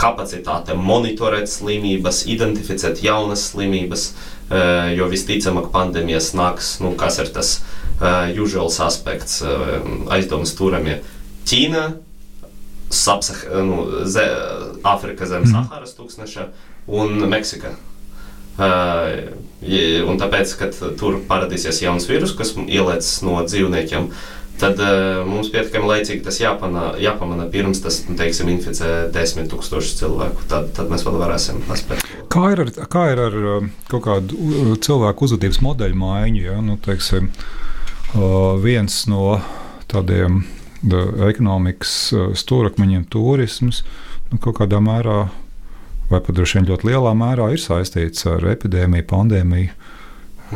kapacitāte monitorēt slimības, identificēt jaunas slimības, eh, jo visticamāk pandēmijas nāks, nu, kas ir tas uh, usuāls aspekts, uh, aizdomas turamie. Ķīna, Sapsah, nu, ze, Āfrika zem mm. Saharas tūkstneša un Meksika. Uh, un tāpēc, kad tur parādīsies jauns vīrus, kas ielēc no dzīvniekiem, uh, tad uh, mums pietiekami laicīgi tas jāpana, jāpamana pirms tas, nu, teiksim, inficē desmit tūkstošus cilvēku. Tad, tad mēs vēl varēsim paspēt. Kā ir ar, kā ir ar eh, kaut kādu cilvēku uzvedības modeļu maiņu? Ja? Nu, teiksim, uh, viens no tādiem da, ekonomikas stūrakmeņiem, turisms, nu, kaut kādā mērā vai pat droši vien ļoti lielā mērā ir saistīts ar epidēmiju, pandēmiju,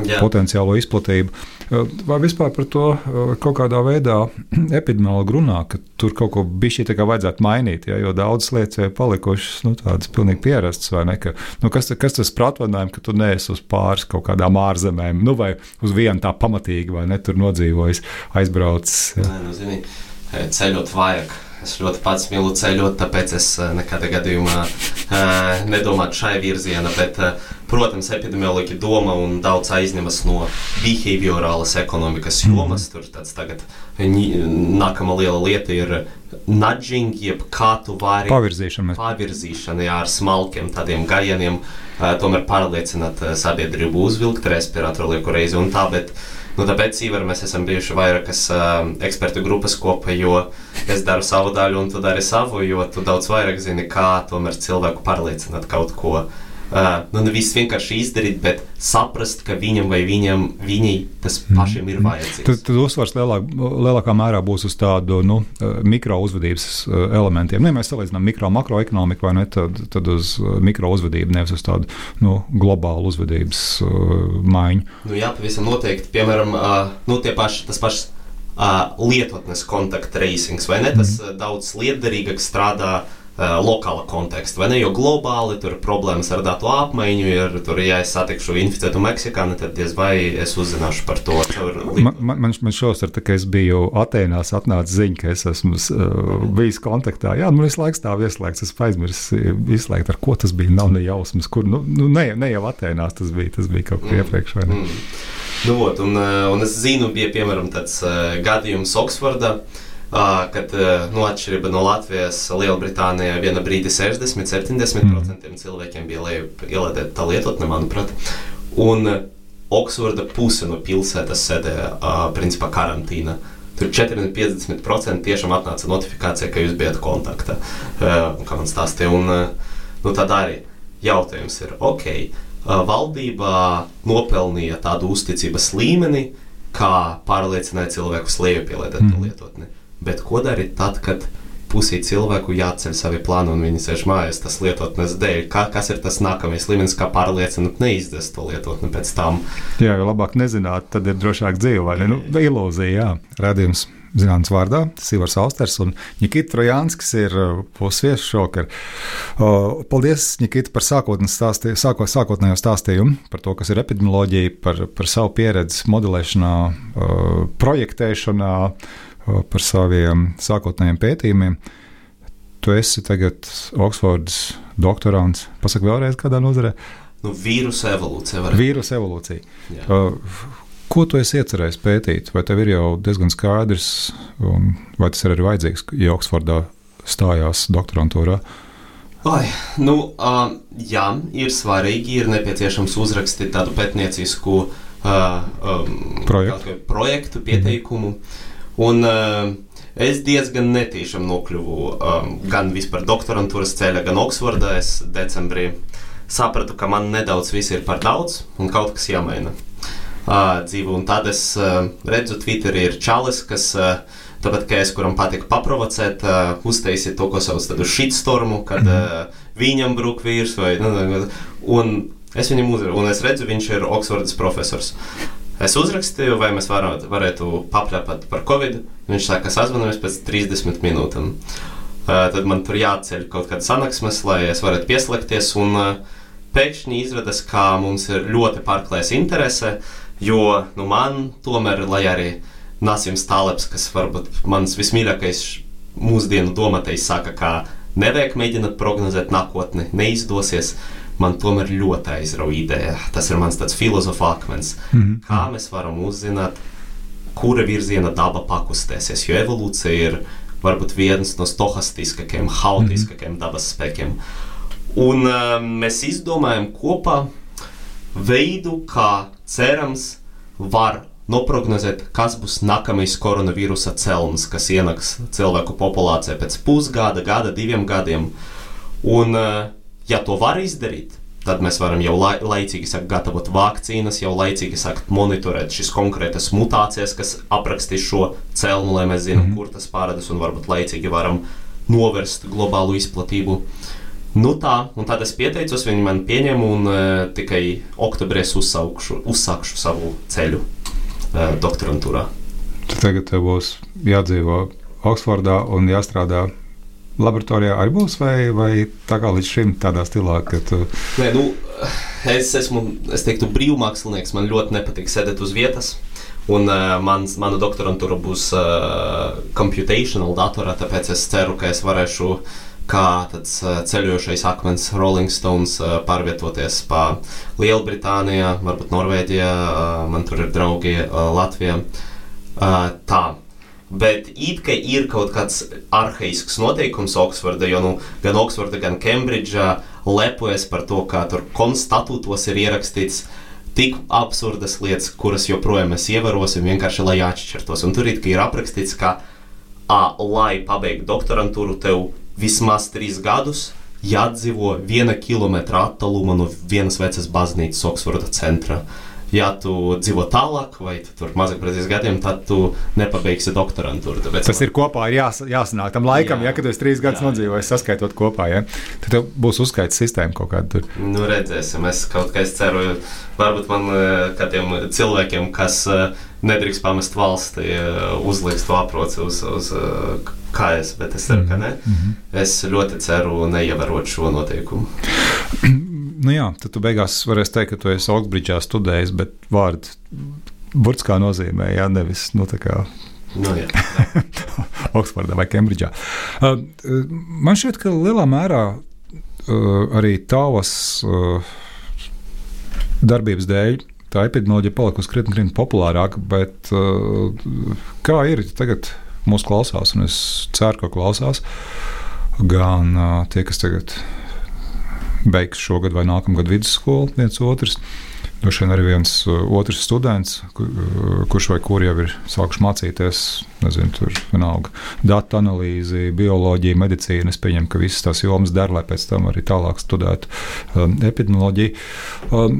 Jā. potenciālo izplatību. Uh, Vai vispār par to uh, kaut kādā veidā epidemiologi runā, ka tur kaut ko bišķi tā kā vajadzētu mainīt, ja, jo daudzas lietas jau ir palikušas nu, tādas pilnīgi pierastas, vai ne? Ka, nu, kas, kas tas par atvaļinājumu, ka tu neesi uz pāris kaut kādām ārzemēm, nu, vai uz vienu tā pamatīgi, vai ne, tur nodzīvojis, aizbraucis. Ja. Nē, nu, zini, ceļot vajag. Es ļoti pats mīlu ceļot, tāpēc es eh, nekādā gadījumā eh, nedomāju šai virzienā. Bet, eh, protams, epidemiologi domā un daudz aizņemas no behaviorālas ekonomikas jomas. Tur tāds tagad nākamā liela lieta ir nudging, jeb kā tu vari Pavirzīšana pavirzīšana jā, ar smalkiem tādiem gājieniem, tomēr pārliecināt sabiedrību uzvilkt respiratoru lieku reizi un tā, bet nu, tāpēc īvar mēs esam bijuši vairākas uh, ekspertu grupas kopā, jo es daru savu daļu un tu dari savu, jo tu daudz vairāk zini, kā tomēr cilvēku pārliecināt kaut ko. Uh, nu, nevis vienkārši izdarīt, bet saprast, ka viņam vai viņam, viņai tas pašam ir vajadzīgs. Tad, tad uzsvars lielāk, lielākā mērā būs uz tādu nu, mikro uzvedības eh, elementiem. Nu, ja mēs salīdzinām mikro un makroekonomiku, vai ne, tad, tad uz eh, mikro uzvedību, nevis uz tādu nu, globālu uzvedības uh, maiņu. Nu, jā, pavisam noteikti. Piemēram, uh, nu, paši, tas pašs uh, lietotnes kontakta tracings, vai ne? Tas mm. daudz lietderīgāk strādā uh, lokāla konteksta, vai ne? Jo globāli tur ir problēmas ar datu apmaiņu, ir tur, ja es satikšu inficētu meksikāni, tad diez vai es uzzināšu par to. Man, man, man, man šovasar, tā, kad es biju Atēnās, atnāca ziņa, ka es esmu uh, bijis kontaktā. Jā, man visu laiku stāv ieslēgts, es aizmirsu izslēgt, ar ko tas bija. Nav ne jausmas, kur, nu, nu ne, ne jau Atēnās tas bija, tas bija kaut kur iepriekš. vai ne? Mm. Nu, vot, un, uh, un es zinu, bija piemēram tāds uh, gadījums Oksfordā. Uh, kad, uh, nu, atšķirība no Latvijas, Lielbritānijā viena brīdi 60-70% cilvēkiem bija ielādēta lietotne, manuprāt. Un uh, Oksforda puse no pilsētas sēdēja uh, principā karantīnā. Tur 40-50% tiešām atnāca notifikācija, ka jūs bijat kontaktā. Uh, kā man stāstīja, un nu, tad arī jautājums ir, ok, valdība nopelnīja tādu uzticības līmeni, kā pārliecināja cilvēkus lejupielādēt mm. Lietotni. Bet ko darīt tad, kad pusī cilvēku jāceļ savi plāni un viņi sēž mājās, tas lietotnes dēļ? Kā, kas ir tas nākamais līmenis, kā pārliecināt neizdevs to lietotni pēc tam? Jā, jo labāk nezināt, tad ir drošāk dzīve, vai ne? Nu, ilūzija, jā. Radījums zināms vārdā, Ivars Austers un Nikita Trojānskis ir pusviesis šokar. Paldies, Nikita, par stāstī, sāko, sākotnējo stāstījumu par to, kas ir epidemioloģija, par, par savu pieredzi modelēšanā, projektēšanā, par saviem sākotnējiem pētījumiem. Tu esi tagad Oksfordas doktorants. Pasaki vēlreiz, kādā nozarē? Nu, vīrusu evolūcija. Vīrusu evolūcija. Jā. Uh, ko tu esi iecerējis pētīt? Vai tev ir jau diezgan skaidrs, vai tas ir arī vajadzīgs, ja Oksfordā stājās doktorantūrā? Ai, nu, um, jā, ir svarīgi, ir nepieciešams uzrakstīt tādu pētniecisku uh, um, projektu. projektu, pieteikumu. Mm. Un, uh, es diezgan netīšām nokļuvu um, gan vispār doktorantūras ceļā, gan Oksfordā. Es decembrī sapratu, ka man nedaudz viss ir par daudz un kaut kas jāmaina uh, dzīve. Un tad es uh, redzu, Twitterī ir čalis, kas. Uh, Tāpat kā es, kuram patīk paprovocēt, uh, uztaisīt to, ko sauc par shitstormu, kad uh, viņam brūk vīrs. Vai, nu, un es viņam uzrakstīju, un es redzu, viņš ir Oksfordas profesors. Es uzrakstīju, vai mēs varētu, varētu papļāpāt par covid. Viņš saka, ka sazvanāmies pēc 30 minūtēm. Uh, tad man tur jāceļ kaut kāda sanāksmes, lai es varētu pieslēgties. Un uh, pēkšņi izrādās, ka mums ir ļoti pārklājas interese, jo nu, man tomēr, lai arī Nācijums Tāleps, kas varbūt mans vismīļākais mūsdienu domātais, saka, ka nevajag mēģināt prognozēt nākotni, neizdosies. Man tomēr ļoti aizrauja ideja. Tas ir mans tāds filozofa akmens. Mm -hmm. Kā mēs varam uzzināt, kura virziena daba pakustēsies? Jo evolūcija ir varbūt viens no stohastiskākajiem, haotiskākajiem mm -hmm. dabas spēkiem. Un uh, mēs izdomājam kopā veidu, kā cerams var noprognozēt, kas būs nākamais koronavīrusa celms, kas ienāks cilvēku populācijā pēc pusgada, gada, diviem gadiem. Un, ja to var izdarīt, tad mēs varam jau lai, laicīgi sākt gatavot vakcīnas, jau laicīgi sākt monitorēt šīs konkrētas mutācijas, kas aprakstīs šo celmu, lai mēs zinām, mm -hmm. kur tas parādās, un varbūt laicīgi varam novērst globālu izplatību. Nu tā, un tad es pieteicos, viņi man pieņēma, un uh, tikai oktobrī es uzsaukšu, uzsākšu savu ceļu uh, doktorantūrā. Tad tagad tev būs jādzīvo Oksfordā un jāstrādā laboratorijā arī būs, vai, vai tā kā līdz šim tādā stilā, ka tu. Nē, nu, es esmu, es teiktu, brīvmākslinieks. Man ļoti nepatīk sēdēt uz vietas. Un uh, mans, mana doktorantūra būs uh, computational datorā, tāpēc es ceru, ka es varēšu kā tāds uh, ceļojošais akmens Rolling Stones uh, pārvietoties pa Lielbritānijā, varbūt Norvēģijā, uh, man tur ir draugi uh, Latvijā. Uh, tā. Bet it kā ir kaut kāds arhaisks noteikums Oksfordā, jo nu, gan Oksforda, gan Kembridžā lepojas par to, kā tur konstatūtos ir ierakstīts tik absurdas lietas, kuras joprojām mēs ievērosim, vienkārši lai atšķirtos. Un tur it kā ir aprakstīts, ka, a, lai pabeigtu doktorantūru, tev vismaz trīs gadus jādzīvo viena kilometra attālumā no vienas vecas baznīcas Oksforda centra. Uh, ja tu dzīvo tālāk, vai tu tur mazāk par trīs gadiem, tad tu nepabeigsi doktorantūru. Tāpēc Tas ir kopā, ir jās, jāsanāk tam laikam, jā, ja kad tu esi trīs gadus nodzīvojis, saskaitot kopā. Ja? Tad būs uzskaits sistēma kaut kāda tur. Nu, redzēsim, es kaut kā es ceru, varbūt man kādiem cilvēkiem, kas nedrīkst pamest valsti, uzliks to aproci uz, uz kājas, bet es ceru, ka ne. Mm -hmm. Es ļoti ceru neievērot šo noteikumu. nu jā, tad tu beigās varēsi teikt, ka tu esi Oksbridžā studējis, bet vārdu burtiskā nozīmē, jā, nevis nu, tā kā. Nu, jā, Oksfordā vai Kembridžā. Uh, man šķiet, ka lielā mērā uh, arī tavas uh, darbības dēļ tā epidemioloģija palikusi krietni, krietni populārāka, bet uh, kā ir tagad mūsu klausās, un es ceru, ka klausās gan uh, tie, kas tagad beigs šogad vai nākamgad vidusskolu, viens otrs. Droši vien arī viens uh, otrs students, uh, kurš vai kur jau ir sākuši mācīties, nezinu, tur vienalga datu analīzi, bioloģiju, medicīnu. Es pieņemu, ka visas tās jomas der, lai pēc tam arī tālāk studētu um, epidemioloģiju. Um,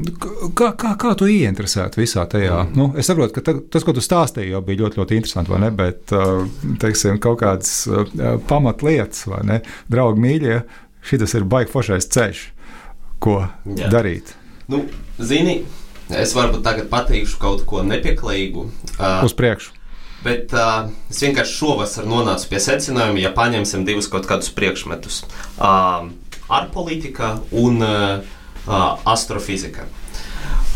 kā, kā, kā tu ieinteresēti visā tajā? Mm. Nu, es saprotu, ka ta, tas, ko tu stāstīji, jau bija ļoti, ļoti interesanti, vai ne? Bet, uh, teiksim, kaut kādas pamatlietas, vai ne? Draugi mīļie, šis ir baigts foršais ceļš ko Jā. darīt. Nu, zini, es varbūt tagad pateikšu kaut ko nepieklājīgu. Uh, Uz priekšu. Bet uh, es vienkārši šovasar nonācu pie secinājuma, ja paņemsim divus kaut kādus priekšmetus uh, - ārpolitika un uh, astrofizika.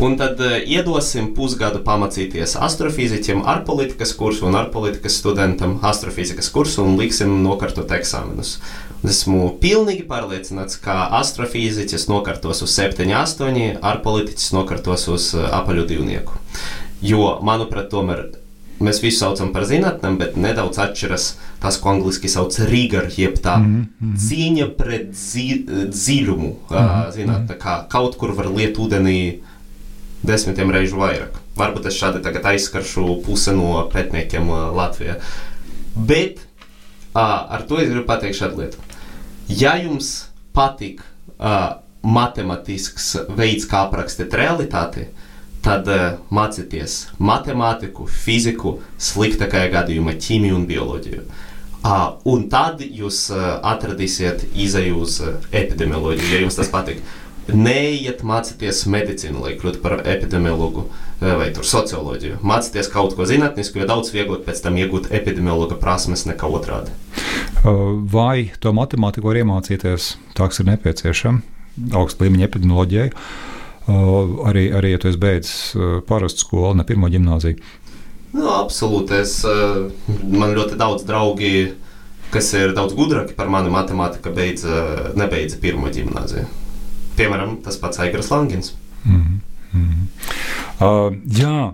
Un tad uh, iedosim pusgadu pamācīties astrofiziķiem, ārpolitikas kursu un ārpolitikas studentam astrofizikas kursu un liksim nokārtot eksāmenus. Esmu pilnīgi pārliecināts, ka astrofiziķis nokārtos uz 7, 8, ar politiķis nokārtos uz eh, apaļu divnieku. Jo, manuprāt, tomēr mēs visu saucam par zinātnēm, bet nedaudz atšķiras tas, ko angļuiski sauc par rigor, jeb tā mm -hmm. cīņa pret zi dziļumu. Mm -hmm. Zinātnē, kā kaut kur var liet ūdenī desmitiem reižu vairāk. Varbūt es šādi tagad aizskaršu pusi no pētniekiem Latvijā. Bet uh, ar to es gribu pateikt šādu lietu. Ja jums patīk uh, matemātisks veids, kā aprakstīt realitāti, tad uh, mācieties matemātiku, fiziku, sliktākajā gadījumā ķīmiju un bioloģiju. Uh, un tad jūs uh, atradīsiet izēju uz uh, epidemioloģiju, ja jums tas patīk. Neiet mācīties medicīnu, lai kļūtu par epidemiologu vai socioloģiju. Mācieties kaut ko zinātnisku, jo daudz vieglāk pēc tam iegūt epidemiologa prasmes nekā otrādi. Vai to matemātiku var iemācīties tā, kas ir nepieciešama augsta līmeņa epidemioloģijai? Arī, arī, ja tu esi beidzis parastu skolu, ne pirmo gimnāziju. Nu, absolūti. Es, man ļoti daudz draugi, kas ir daudz gudrāki par mani, matemātika beidza, nebeidza pirmo gimnāziju. Piemēram, tas pats Aigars Langins. Mm -hmm. uh, jā,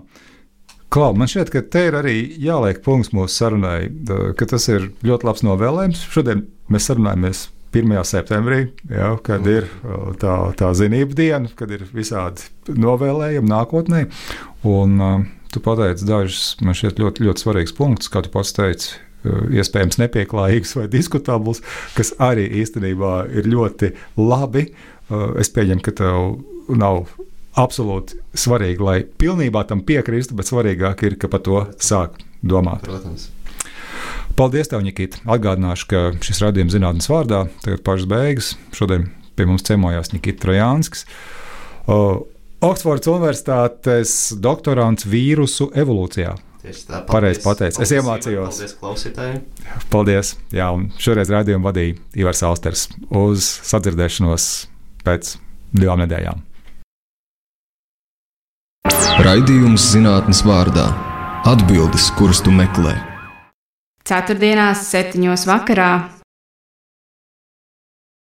Klau, man šķiet, ka te ir arī jāliek punkts mūsu sarunai, ka tas ir ļoti labs novēlējums. Šodien mēs sarunājamies 1. septembrī, ja, kad ir tā, tā zinību diena, kad ir visādi novēlējumi nākotnē. Un, uh, tu pateici dažus man šķiet ļoti, ļoti svarīgus punktus, kā tu pats teici. Iespējams, nepieklājīgs vai diskutabls, kas arī īstenībā ir ļoti labi. Es pieņemu, ka tev nav absolūti svarīgi, lai pilnībā tam piekristu, bet svarīgāk ir, ka par to sāk domāt. Protams. Paldies, tev, Nikita. Atgādināšu, ka šis radījums zinātnes vārdā tagad pašas beigas. Šodien Pie mums ciemojās Nikita Trojānskis. Uh, Oksfordas Universitātes doktorants vīrusu evolūcijā. Tieši tā, Pareizi pateicis. Es iemācījos. Paldies klausītājiem. Paldies! Jā, un šoreiz raidījumu vadīja Ivars Austers. Uz sadzirdēšanos pēc divām nedēļām. Raidījums zinātnes vārdā - atbildes, kuras tu meklē. Ceturtdienās, septiņos vakarā